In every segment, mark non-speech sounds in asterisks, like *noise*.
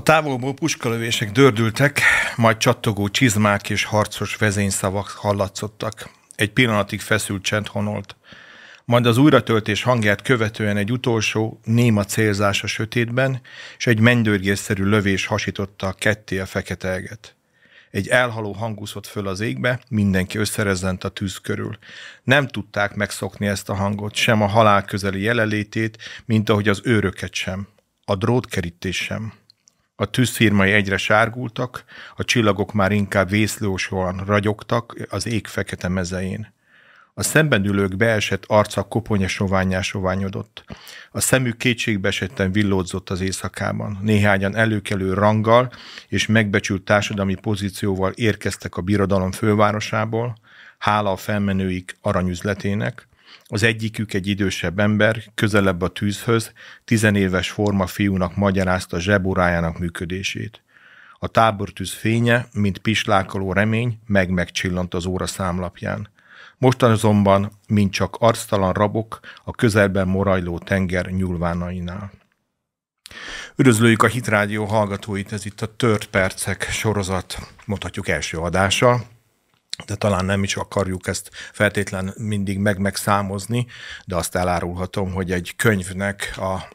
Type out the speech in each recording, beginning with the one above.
A távolból puskalövések dördültek, majd csattogó csizmák és harcos vezényszavak hallatszottak. Egy pillanatig feszült csend honolt. Majd az újratöltés hangját követően egy utolsó, néma célzás a sötétben, és egy mennydörgésszerű lövés hasította a ketté a fekete eget. Egy elhaló hang föl az égbe, mindenki összerezzent a tűz körül. Nem tudták megszokni ezt a hangot, sem a halál közeli jelenlétét, mint ahogy az őröket sem. A drótkerítés sem. A tűzfirmai egyre sárgultak, a csillagok már inkább vészlósóan ragyogtak az ég fekete mezein. A szemben ülők beesett arca koponya soványá soványodott. A szemük kétségbe esetten villódzott az éjszakában. Néhányan előkelő ranggal és megbecsült társadalmi pozícióval érkeztek a birodalom fővárosából, hála a felmenőik aranyüzletének, az egyikük egy idősebb ember, közelebb a tűzhöz, tizenéves forma fiúnak magyarázta zsebórájának működését. A tábortűz fénye, mint pislákoló remény, meg-megcsillant az óra számlapján. Mostan azonban, mint csak arctalan rabok a közelben morajló tenger nyúlvánainál. Üdvözlőjük a Hitrádió hallgatóit, ez itt a Tört Percek sorozat, mondhatjuk első adása de talán nem is akarjuk ezt feltétlen mindig meg-megszámozni, de azt elárulhatom, hogy egy könyvnek a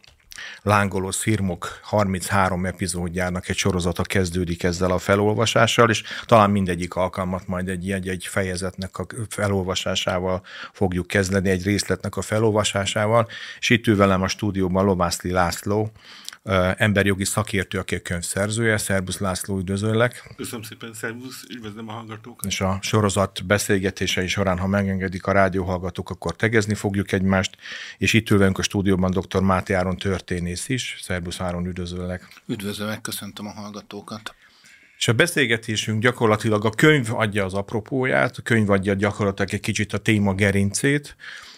Lángoló Szirmok 33 epizódjának egy sorozata kezdődik ezzel a felolvasással, és talán mindegyik alkalmat majd egy, egy, egy fejezetnek a felolvasásával fogjuk kezdeni, egy részletnek a felolvasásával, és itt ül velem a stúdióban Lovászli László, emberjogi szakértő, aki a könyv szerzője. Szerbusz László, üdvözöllek. Köszönöm szépen, szervusz, üdvözlöm a hallgatókat. És a sorozat beszélgetései során, ha megengedik a rádióhallgatók, akkor tegezni fogjuk egymást, és itt ülünk a stúdióban dr. Máté Áron történész is. Szerbusz Áron, üdvözöllek. Üdvözlök, köszöntöm a hallgatókat. És a beszélgetésünk gyakorlatilag a könyv adja az apropóját, a könyv adja gyakorlatilag egy kicsit a téma gerincét,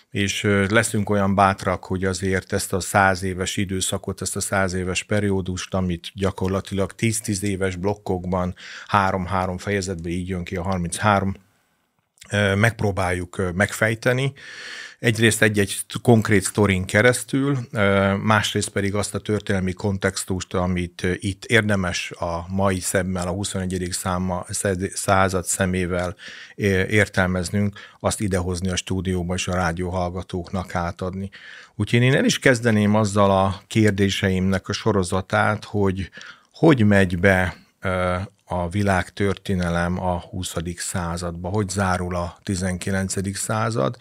és leszünk olyan bátrak, hogy azért ezt a száz éves időszakot, ezt a száz éves periódust, amit gyakorlatilag 10-10 éves blokkokban, három-három fejezetben így jön ki a 33, megpróbáljuk megfejteni, Egyrészt egy-egy konkrét sztorin keresztül, másrészt pedig azt a történelmi kontextust, amit itt érdemes a mai szemmel, a 21. Száma, század szemével értelmeznünk, azt idehozni a stúdióba és a rádióhallgatóknak átadni. Úgyhogy én el is kezdeném azzal a kérdéseimnek a sorozatát, hogy hogy megy be a világtörténelem a 20. századba, hogy zárul a 19. század,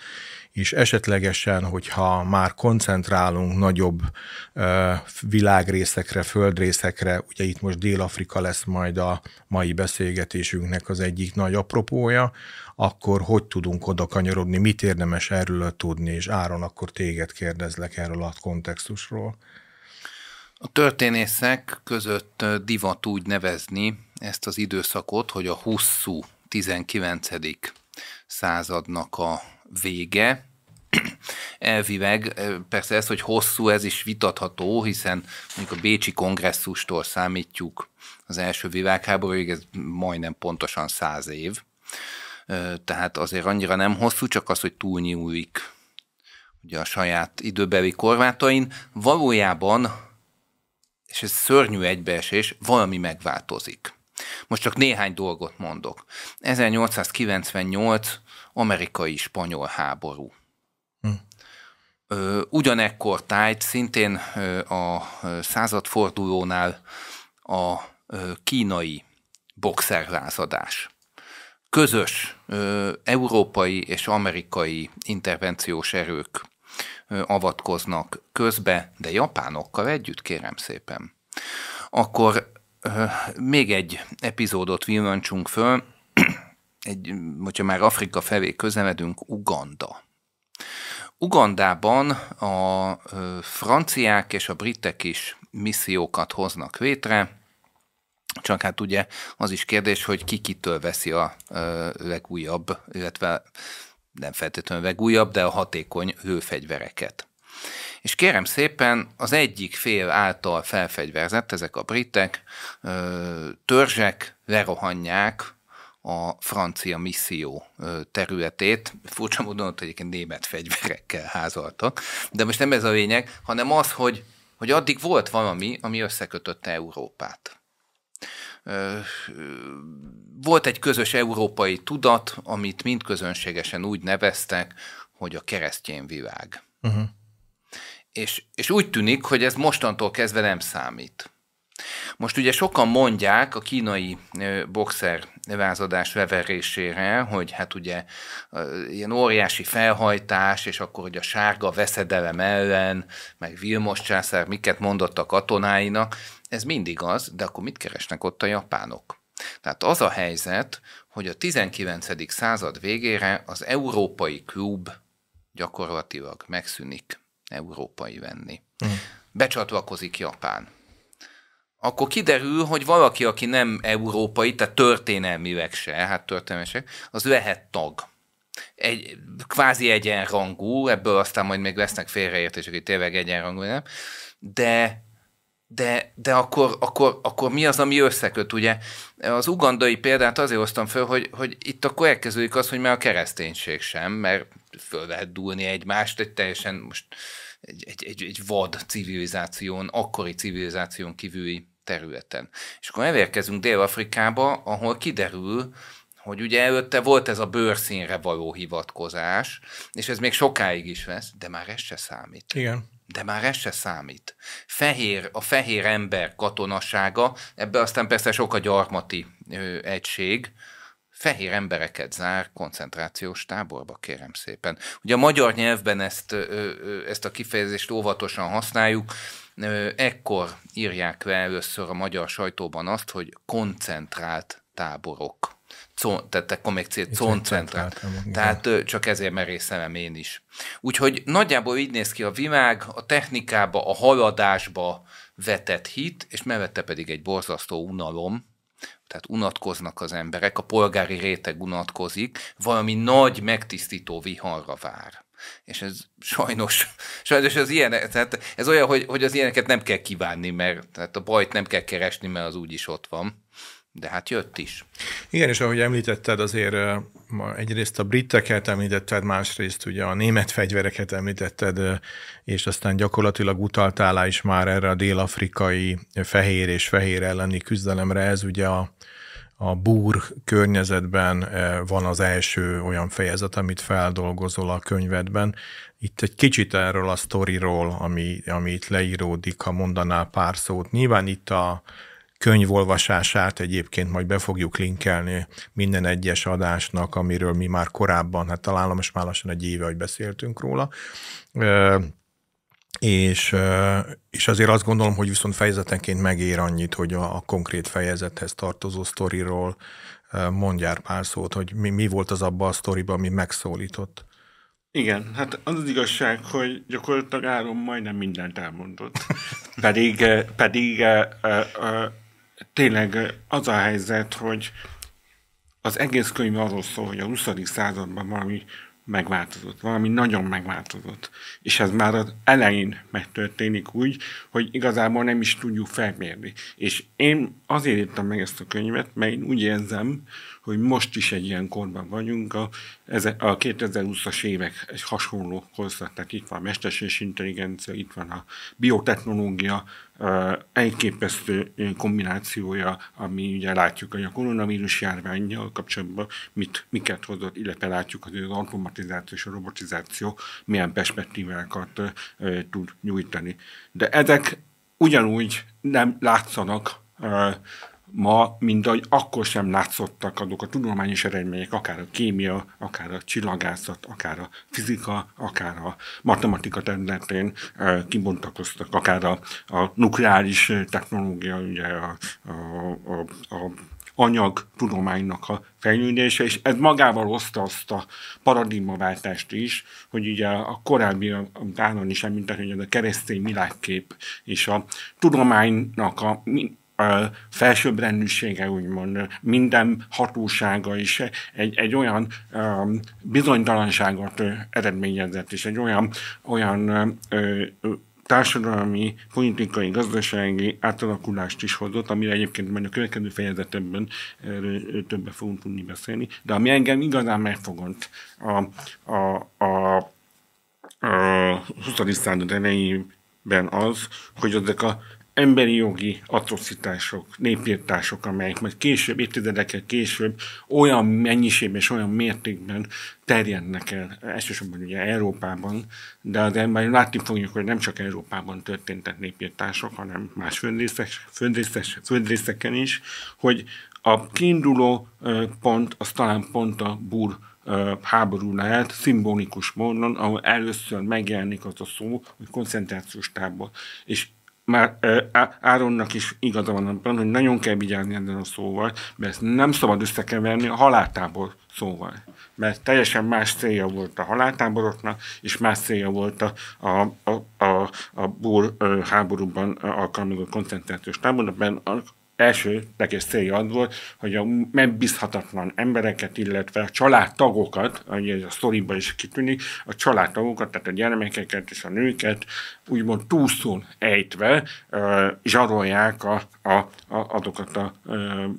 és esetlegesen, hogyha már koncentrálunk nagyobb világrészekre, földrészekre, ugye itt most Dél-Afrika lesz majd a mai beszélgetésünknek az egyik nagy apropója, akkor hogy tudunk oda kanyarodni, mit érdemes erről tudni, és Áron, akkor téged kérdezlek erről a kontextusról. A történészek között divat úgy nevezni ezt az időszakot, hogy a hosszú 19. századnak a vége. Elvileg, persze ez, hogy hosszú, ez is vitatható, hiszen mondjuk a Bécsi kongresszustól számítjuk az első világháborúig, ez majdnem pontosan száz év. Tehát azért annyira nem hosszú, csak az, hogy túlnyúlik ugye a saját időbeli korlátain. Valójában, és ez szörnyű egybeesés, valami megváltozik. Most csak néhány dolgot mondok. 1898 amerikai-spanyol háború. Hm. Ugyanekkor tájt szintén a századfordulónál a kínai boxerlázadás. Közös európai és amerikai intervenciós erők avatkoznak közbe, de japánokkal együtt, kérem szépen. Akkor még egy epizódot villancsunk föl, *clears throat* egy, hogyha már Afrika felé közeledünk, Uganda. Ugandában a franciák és a britek is missziókat hoznak létre, csak hát ugye az is kérdés, hogy ki kitől veszi a legújabb, illetve nem feltétlenül legújabb, de a hatékony hőfegyvereket. És kérem szépen, az egyik fél által felfegyverzett, ezek a britek, törzsek lerohanják a francia misszió területét. Furcsa módon ott egyébként német fegyverekkel házaltak. De most nem ez a lényeg, hanem az, hogy hogy addig volt valami, ami összekötötte Európát. Volt egy közös európai tudat, amit mind közönségesen úgy neveztek, hogy a keresztény világ. Uh-huh. És, és úgy tűnik, hogy ez mostantól kezdve nem számít. Most ugye sokan mondják a kínai boxer vázadás leverésére, hogy hát ugye ilyen óriási felhajtás, és akkor hogy a sárga veszedelem ellen, meg Vilmos császár miket mondott a katonáinak, ez mindig az, de akkor mit keresnek ott a japánok? Tehát az a helyzet, hogy a 19. század végére az európai klub gyakorlatilag megszűnik európai venni. Mm. Becsatlakozik Japán akkor kiderül, hogy valaki, aki nem európai, tehát történelmileg se, hát történelmileg az lehet tag. Egy, kvázi egyenrangú, ebből aztán majd még lesznek félreértések, hogy tényleg egyenrangú, nem? De, de, de akkor, akkor, akkor mi az, ami összeköt, ugye? Az ugandai példát azért hoztam föl, hogy, hogy itt akkor elkezdődik az, hogy már a kereszténység sem, mert föl lehet dúlni egymást, egy teljesen most egy, egy, egy, egy vad civilizáción, akkori civilizáción kívüli területen. És akkor elérkezünk Dél-Afrikába, ahol kiderül, hogy ugye előtte volt ez a bőrszínre való hivatkozás, és ez még sokáig is lesz, de már ez se számít. Igen. De már ez se számít. Fehér, a fehér ember katonasága, ebbe aztán persze sok a gyarmati ö, egység, fehér embereket zár koncentrációs táborba, kérem szépen. Ugye a magyar nyelvben ezt, ezt a kifejezést óvatosan használjuk, ekkor írják le először a magyar sajtóban azt, hogy koncentrált táborok. Con, tehát akkor még cél, koncentrált. Tehát csak ezért merészelem én is. Úgyhogy nagyjából így néz ki a világ, a technikába, a haladásba vetett hit, és mellette pedig egy borzasztó unalom, tehát unatkoznak az emberek, a polgári réteg unatkozik, valami nagy megtisztító viharra vár. És ez sajnos, sajnos az ilyen, tehát ez olyan, hogy, hogy az ilyeneket nem kell kívánni, mert tehát a bajt nem kell keresni, mert az úgyis ott van. De hát jött is. Igen, és ahogy említetted, azért egyrészt a briteket említetted, másrészt ugye a német fegyvereket említetted, és aztán gyakorlatilag utaltál is már erre a dél-afrikai fehér és fehér elleni küzdelemre. Ez ugye a, a búr környezetben van az első olyan fejezet, amit feldolgozol a könyvedben. Itt egy kicsit erről a sztoriról, ami, ami itt leíródik, ha mondanál pár szót. Nyilván itt a könyvolvasását egyébként majd be fogjuk linkelni minden egyes adásnak, amiről mi már korábban, hát talán most már lassan egy éve, hogy beszéltünk róla és, és azért azt gondolom, hogy viszont fejezetenként megér annyit, hogy a, a konkrét fejezethez tartozó sztoriról mondjál pár szót, hogy mi, mi volt az abban a sztoriban, ami megszólított. Igen, hát az az igazság, hogy gyakorlatilag Áron majdnem mindent elmondott. pedig pedig tényleg az a helyzet, hogy az egész könyv arról szól, hogy a 20. században valami megváltozott, valami nagyon megváltozott. És ez már az elején megtörténik úgy, hogy igazából nem is tudjuk felmérni. És én azért írtam meg ezt a könyvet, mert én úgy érzem, hogy most is egy ilyen korban vagyunk, a, a 2020-as évek egy hasonló korszak, tehát itt van a mesterséges intelligencia, itt van a biotechnológia, elképesztő kombinációja, ami ugye látjuk, hogy a koronavírus járványjal kapcsolatban mit, miket hozott, illetve látjuk, hogy az automatizáció és a robotizáció milyen perspektívákat tud nyújtani. De ezek ugyanúgy nem látszanak ma, mint ahogy akkor sem látszottak azok a tudományos eredmények, akár a kémia, akár a csillagászat, akár a fizika, akár a matematika területén kibontakoztak, akár a, a nukleáris technológia, ugye a, a, a, a anyag tudománynak a fejlődése, és ez magával hozta azt a paradigmaváltást is, hogy ugye a korábbi, amit Áron is említett, hogy ez a keresztény világkép és a tudománynak a felsőbbrendűsége, úgymond minden hatósága is egy, egy olyan um, bizonytalanságot eredményezett, és egy olyan, olyan társadalmi, politikai, gazdasági átalakulást is hozott, amire egyébként majd a következő fejezetemben többet fogunk tudni beszélni, de ami engem igazán megfogott a, a, a, a 20. század elejé ben az, hogy ezek a emberi jogi atrocitások, népírtások, amelyek majd később, évtizedekkel később olyan mennyiségben és olyan mértékben terjednek el, elsősorban ugye Európában, de azért majd látni fogjuk, hogy nem csak Európában történtek népírtások, hanem más földrészek, földrészek, földrészeken is, hogy a kiinduló pont az talán pont a búr háború lehet, szimbolikus módon, ahol először megjelenik az a szó, hogy koncentrációs tábor. És már Áronnak is igaza van abban, hogy nagyon kell vigyázni ezzel a szóval, mert ezt nem szabad összekeverni a haláltábor szóval. Mert teljesen más célja volt a haláltáboroknak, és más célja volt a, a, a, a, a búr háborúban alkalmazott koncentrációs táborokban, elsődleges célja az volt, hogy a megbízhatatlan embereket, illetve a családtagokat, ahogy ez a sztoriban is kitűnik, a családtagokat, tehát a gyermekeket és a nőket úgymond túlszul ejtve zsarolják a, a, a, azokat a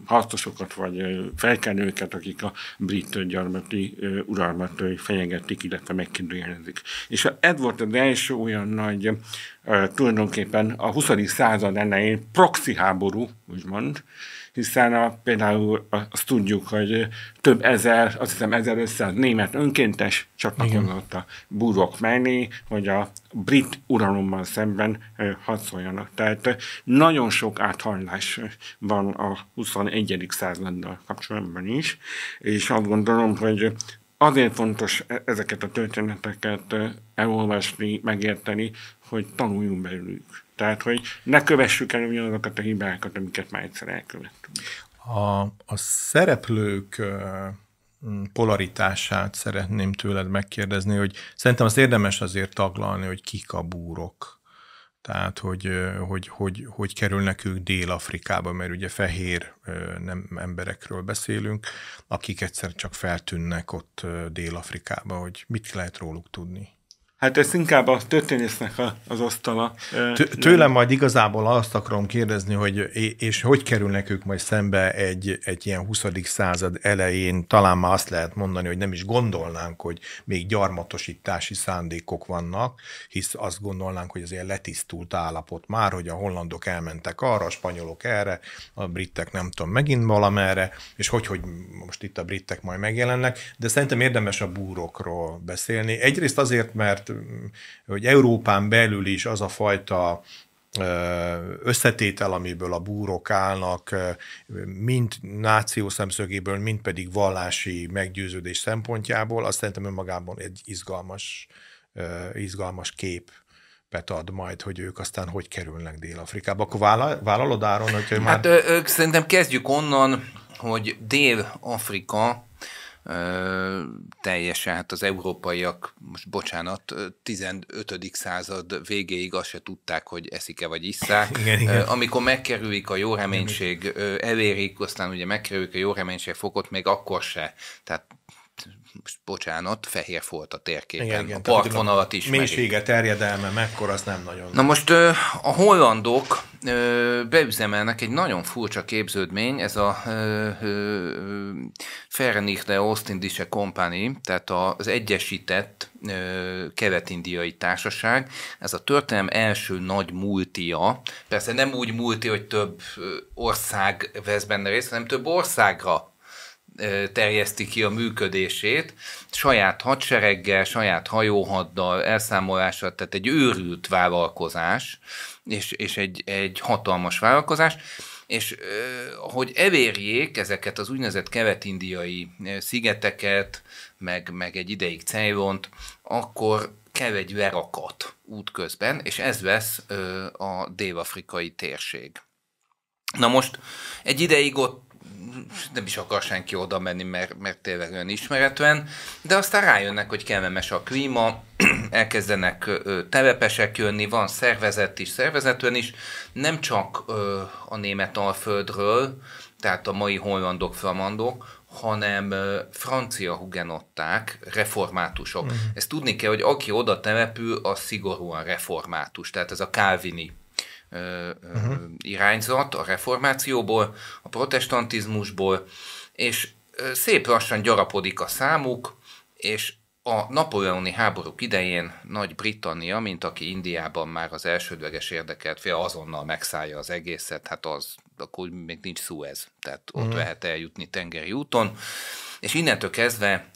harcosokat vagy felkenőket, akik a brit gyarmati uralmat fenyegetik, illetve megkérdőjelezik. És ez volt az első olyan nagy tulajdonképpen a 20. század elején proxy háború, úgymond, hiszen a, például azt tudjuk, hogy több ezer, azt hiszem 1500 német önkéntes csatlakozott a búrok mellé, hogy a brit uralommal szemben harcoljanak. Tehát nagyon sok áthallás van a 21. századdal kapcsolatban is, és azt gondolom, hogy azért fontos e-, ezeket a történeteket elolvasni, megérteni, hogy tanuljunk belőlük. Tehát, hogy ne kövessük el ugyanazokat a hibákat, amiket már egyszer elkövettünk. A, a szereplők polaritását szeretném tőled megkérdezni, hogy szerintem az érdemes azért taglalni, hogy kik a búrok. Tehát, hogy, hogy, hogy, hogy kerülnek ők Dél-Afrikába, mert ugye fehér nem emberekről beszélünk, akik egyszer csak feltűnnek ott Dél-Afrikába, hogy mit lehet róluk tudni. Hát ez inkább a történésznek az asztala. Tőlem majd igazából azt akarom kérdezni, hogy és hogy kerülnek ők majd szembe egy, egy ilyen 20. század elején, talán már azt lehet mondani, hogy nem is gondolnánk, hogy még gyarmatosítási szándékok vannak, hisz azt gondolnánk, hogy az ilyen letisztult állapot már, hogy a hollandok elmentek arra, a spanyolok erre, a britek nem tudom, megint valamerre, és hogy, hogy most itt a britek majd megjelennek, de szerintem érdemes a búrokról beszélni. Egyrészt azért, mert hogy Európán belül is az a fajta összetétel, amiből a búrok állnak, mind náció szemszögéből, mind pedig vallási meggyőződés szempontjából, azt szerintem önmagában egy izgalmas, izgalmas kép ad majd, hogy ők aztán hogy kerülnek Dél-Afrikába. Akkor vállalod, Áron, hogy már... Hát ö, szerintem kezdjük onnan, hogy Dél-Afrika teljesen, hát az európaiak, most bocsánat, 15. század végéig azt se tudták, hogy eszik-e vagy isszák. *laughs* Igen, igen. Amikor megkerülik a jó reménység, elérik, aztán ugye megkerülik a jó reménység fokot, még akkor se. Tehát bocsánat, fehér volt a térképen. Igen, igen, a partvonalat is. Mélysége, terjedelme, mekkora, az nem nagyon. Na most a hollandok beüzemelnek egy nagyon furcsa képződmény, ez a Verenichte Ostindische Company, tehát az egyesített kelet-indiai társaság. Ez a történelem első nagy multia. Persze nem úgy multi, hogy több ország vesz benne részt, hanem több országra terjeszti ki a működését, saját hadsereggel, saját hajóhaddal, elszámolással, tehát egy őrült vállalkozás, és, és egy, egy hatalmas vállalkozás, és hogy elérjék ezeket az úgynevezett kelet-indiai szigeteket, meg, meg egy ideig Ceylont, akkor kell egy verakat útközben, és ez lesz a dél-afrikai térség. Na most egy ideig ott nem is akar senki oda menni, mert, mert tényleg olyan ismeretlen, de aztán rájönnek, hogy kellemes a klíma, *clears throat* elkezdenek telepesek jönni, van szervezet is, szervezetben is, nem csak a német alföldről, tehát a mai hollandok, flamandok, hanem francia hugenották, reformátusok. Uh-huh. Ezt tudni kell, hogy aki oda települ, az szigorúan református, tehát ez a kálvini uh-huh. irányzat a reformációból, a protestantizmusból, és szép lassan gyarapodik a számuk, és a napóleoni háborúk idején Nagy-Britannia, mint aki Indiában már az elsődleges érdekelt fél, azonnal megszállja az egészet, hát az, akkor még nincs Suez, tehát ott mm. lehet eljutni tengeri úton, és innentől kezdve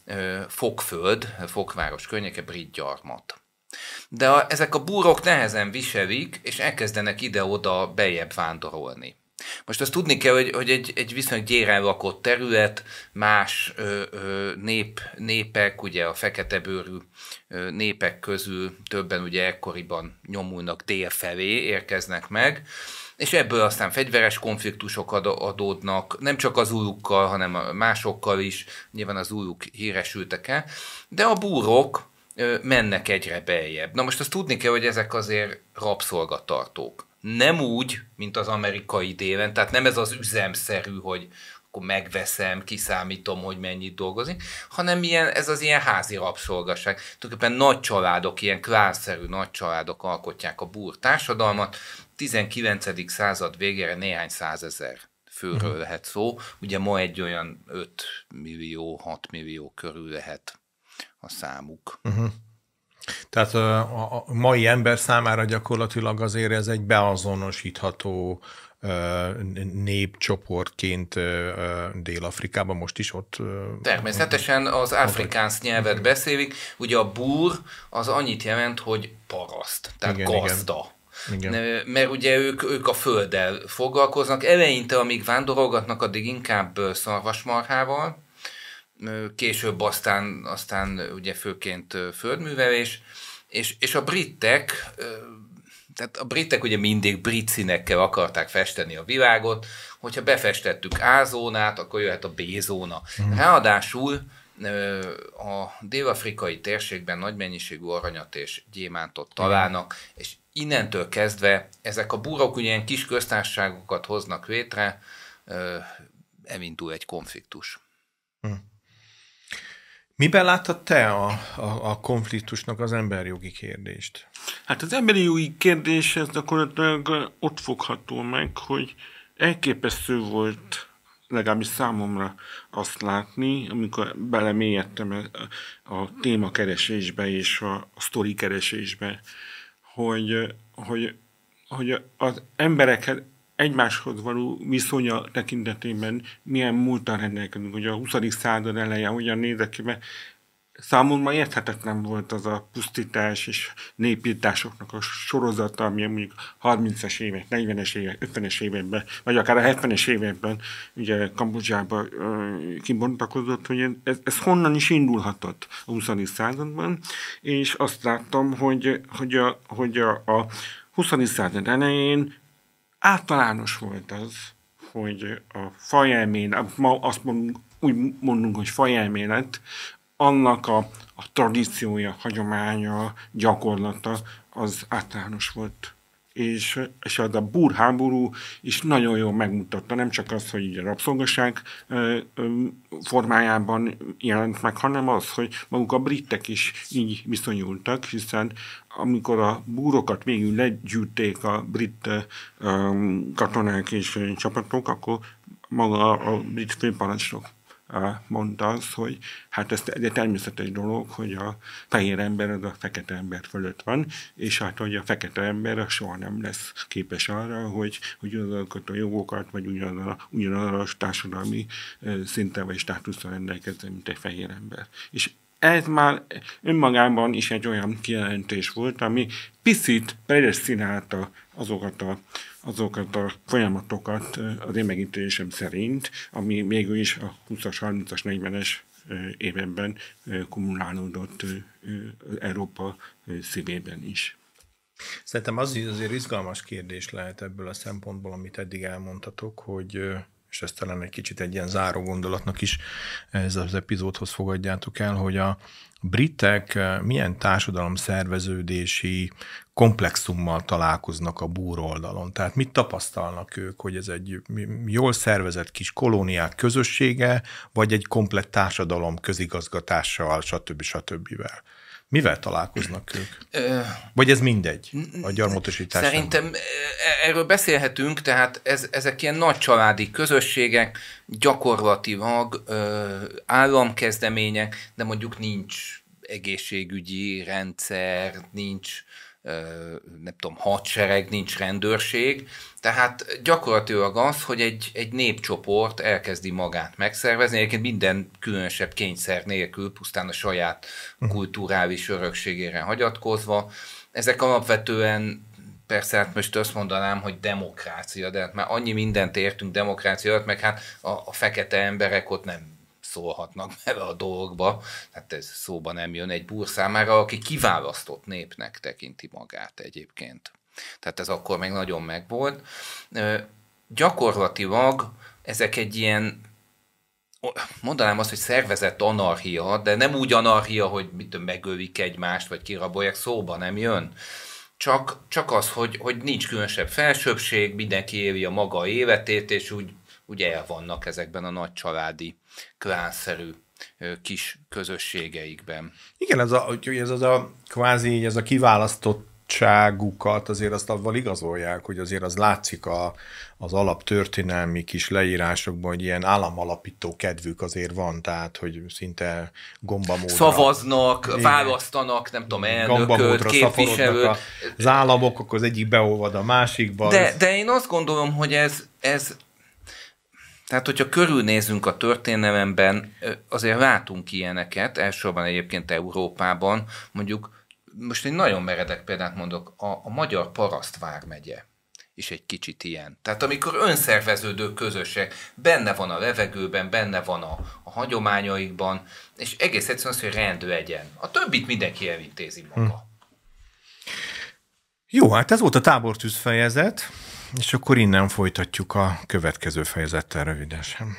Fokföld, Fokváros környéke brit gyarmat. De a, ezek a búrok nehezen viselik, és elkezdenek ide-oda bejebb vándorolni. Most azt tudni kell, hogy, hogy egy, egy viszonylag gyéren lakott terület, más ö, ö, nép, népek, ugye a fekete bőrű ö, népek közül többen ugye ekkoriban nyomulnak dél felé, érkeznek meg, és ebből aztán fegyveres konfliktusok adódnak, nem csak az újukkal, hanem másokkal is, nyilván az újuk híresültek el, de a búrok mennek egyre beljebb. Na most azt tudni kell, hogy ezek azért rabszolgatartók nem úgy, mint az amerikai délen, tehát nem ez az üzemszerű, hogy akkor megveszem, kiszámítom, hogy mennyit dolgozik, hanem ilyen, ez az ilyen házi rabszolgaság. Tulajdonképpen nagy családok, ilyen klánszerű nagy családok alkotják a búr társadalmat. 19. század végére néhány százezer főről uh-huh. lehet szó. Ugye ma egy olyan 5 millió, 6 millió körül lehet a számuk. Uh-huh. Tehát a, a mai ember számára gyakorlatilag azért ez egy beazonosítható népcsoportként Dél-Afrikában, most is ott. Természetesen az afrikánsz nyelvet beszélik. Ugye a búr az annyit jelent, hogy paraszt, tehát igen, gazda. Igen. Igen. Mert ugye ők, ők a földdel foglalkoznak. Eleinte, amíg vándorolgatnak, addig inkább szarvasmarhával, később aztán, aztán ugye főként földművelés, és, és a britek, tehát a britek ugye mindig brit színekkel akarták festeni a világot, hogyha befestettük A-zónát, akkor jöhet a B-zóna. Mm. Ráadásul a dél-afrikai térségben nagy mennyiségű aranyat és gyémántot találnak, és innentől kezdve ezek a burok ugye ilyen kis köztársaságokat hoznak létre, elindul egy konfliktus. Mm. Miben láttad te a, a, a konfliktusnak az emberjogi kérdést? Hát az emberi jogi kérdés ez gyakorlatilag ott fogható meg, hogy elképesztő volt legalábbis számomra azt látni, amikor belemélyedtem a, a témakeresésbe és a, a sztori keresésbe, hogy, hogy, hogy az embereket egymáshoz való viszonya tekintetében milyen múltan rendelkezünk, hogy a 20. század eleje hogyan nézett ki, mert számomra érthetetlen volt az a pusztítás és népírtásoknak a sorozata, ami mondjuk 30-es évek, 40-es évek, 50-es években, vagy akár a 70-es években ugye Kambodzsába kibontakozott, hogy ez, ez honnan is indulhatott a 20. században, és azt láttam, hogy, hogy a, hogy a, a 20. század elején általános volt az, hogy a fajelmélet, ma azt mondunk, úgy mondunk, hogy fajelmélet, annak a, a tradíciója, hagyománya, gyakorlata az általános volt. És, és az a burháború is nagyon jól megmutatta, nem csak az, hogy a rabszolgaság formájában jelent meg, hanem az, hogy maguk a britek is így viszonyultak, hiszen amikor a búrokat végül legyűjték a brit katonák és csapatok, akkor maga a brit főparancsnok mondta az, hogy hát ez egy természetes dolog, hogy a fehér ember az a fekete ember fölött van, és hát hogy a fekete ember soha nem lesz képes arra, hogy, hogy ugyanazokat a jogokat, vagy ugyanaz a, ugyanaz a társadalmi szinten vagy státuszra rendelkezzen, mint egy fehér ember. És ez már önmagában is egy olyan kijelentés volt, ami picit predestinálta azokat a, azokat a folyamatokat az én megítélésem szerint, ami végül is a 20-as, 30-as, 40-es években kumulálódott Európa szívében is. Szerintem az azért izgalmas kérdés lehet ebből a szempontból, amit eddig elmondtatok, hogy és ezt talán egy kicsit egy ilyen záró gondolatnak is ez az epizódhoz fogadjátok el, hogy a britek eh, milyen társadalom szerveződési komplexummal találkoznak a búr oldalon. Tehát mit tapasztalnak ők, hogy ez egy jól szervezett kis kolóniák közössége, vagy egy komplett társadalom közigazgatással, stb. stb. Mivel találkoznak ők? Vagy ez mindegy a gyarmatosítás? Szerintem e, erről beszélhetünk, tehát ez, ezek ilyen nagy családi közösségek, gyakorlatilag államkezdemények, de mondjuk nincs egészségügyi rendszer, nincs nem tudom, hadsereg, nincs rendőrség, tehát gyakorlatilag az, hogy egy, egy népcsoport elkezdi magát megszervezni, egyébként minden különösebb kényszer nélkül, pusztán a saját kulturális örökségére hagyatkozva. Ezek alapvetően persze hát most azt mondanám, hogy demokrácia, de hát már annyi mindent értünk demokrácia alatt, meg hát a, a fekete emberek ott nem szólhatnak *laughs* bele a dolgba, tehát ez szóba nem jön egy búr számára, aki kiválasztott népnek tekinti magát egyébként. Tehát ez akkor még nagyon megvolt. Gyakorlatilag ezek egy ilyen mondanám azt, hogy szervezett anarchia, de nem úgy anarchia, hogy mit megölik egymást, vagy kirabolják, szóba nem jön. Csak, csak az, hogy, hogy nincs különösebb felsőbbség, mindenki éli a maga életét, és úgy, úgy el vannak ezekben a nagy családi klánszerű kis közösségeikben. Igen, ez, a, ez az a kvázi ez a kiválasztott adottságukat azért azt avval igazolják, hogy azért az látszik a, az alaptörténelmi kis leírásokban, hogy ilyen államalapító kedvük azért van, tehát hogy szinte gombamódra. Szavaznak, igen, választanak, nem tudom, elnököt, képviselőt. Az államok, akkor az egyik beolvad a másikba. De, de én azt gondolom, hogy ez, ez tehát, hogyha körülnézünk a történelemben, azért látunk ilyeneket, elsősorban egyébként Európában, mondjuk most egy nagyon meredek példát mondok, a, a magyar paraszt vármegye is egy kicsit ilyen. Tehát amikor önszerveződő közösség benne van a levegőben, benne van a, a hagyományaikban, és egész egyszerűen az, hogy rend legyen. A többit mindenki elintézi maga. Hm. Jó, hát ez volt a tábortűz fejezet, és akkor innen folytatjuk a következő fejezettel rövidesen.